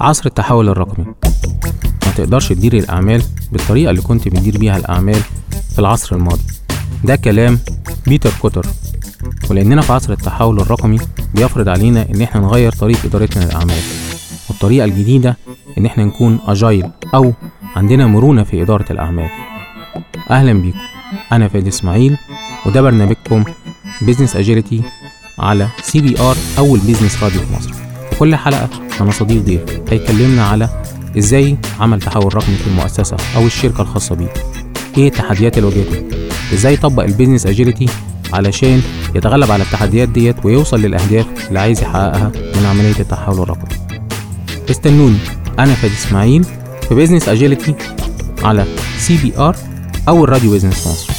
عصر التحول الرقمي. ما تقدرش تدير الأعمال بالطريقة اللي كنت بتدير بيها الأعمال في العصر الماضي. ده كلام بيتر كوتر. ولأننا في عصر التحول الرقمي بيفرض علينا إن إحنا نغير طريقة إدارتنا للأعمال. والطريقة الجديدة إن إحنا نكون agile أو عندنا مرونة في إدارة الأعمال. أهلا بيكم. أنا فادي إسماعيل وده برنامجكم Business Agility على CBR أول business radio في مصر. كل حلقة هنستضيف ضيف. هيكلمنا على إزاي عمل تحول رقمي في المؤسسة أو الشركة الخاصة بيه إيه التحديات اللي واجهته إزاي يطبق ال business agility علشان يتغلب على التحديات ديت ويوصل للأهداف اللي عايز يحققها من عملية التحول الرقمي. استنوني أنا فادي إسماعيل في business agility على CBR أول راديو business مصر.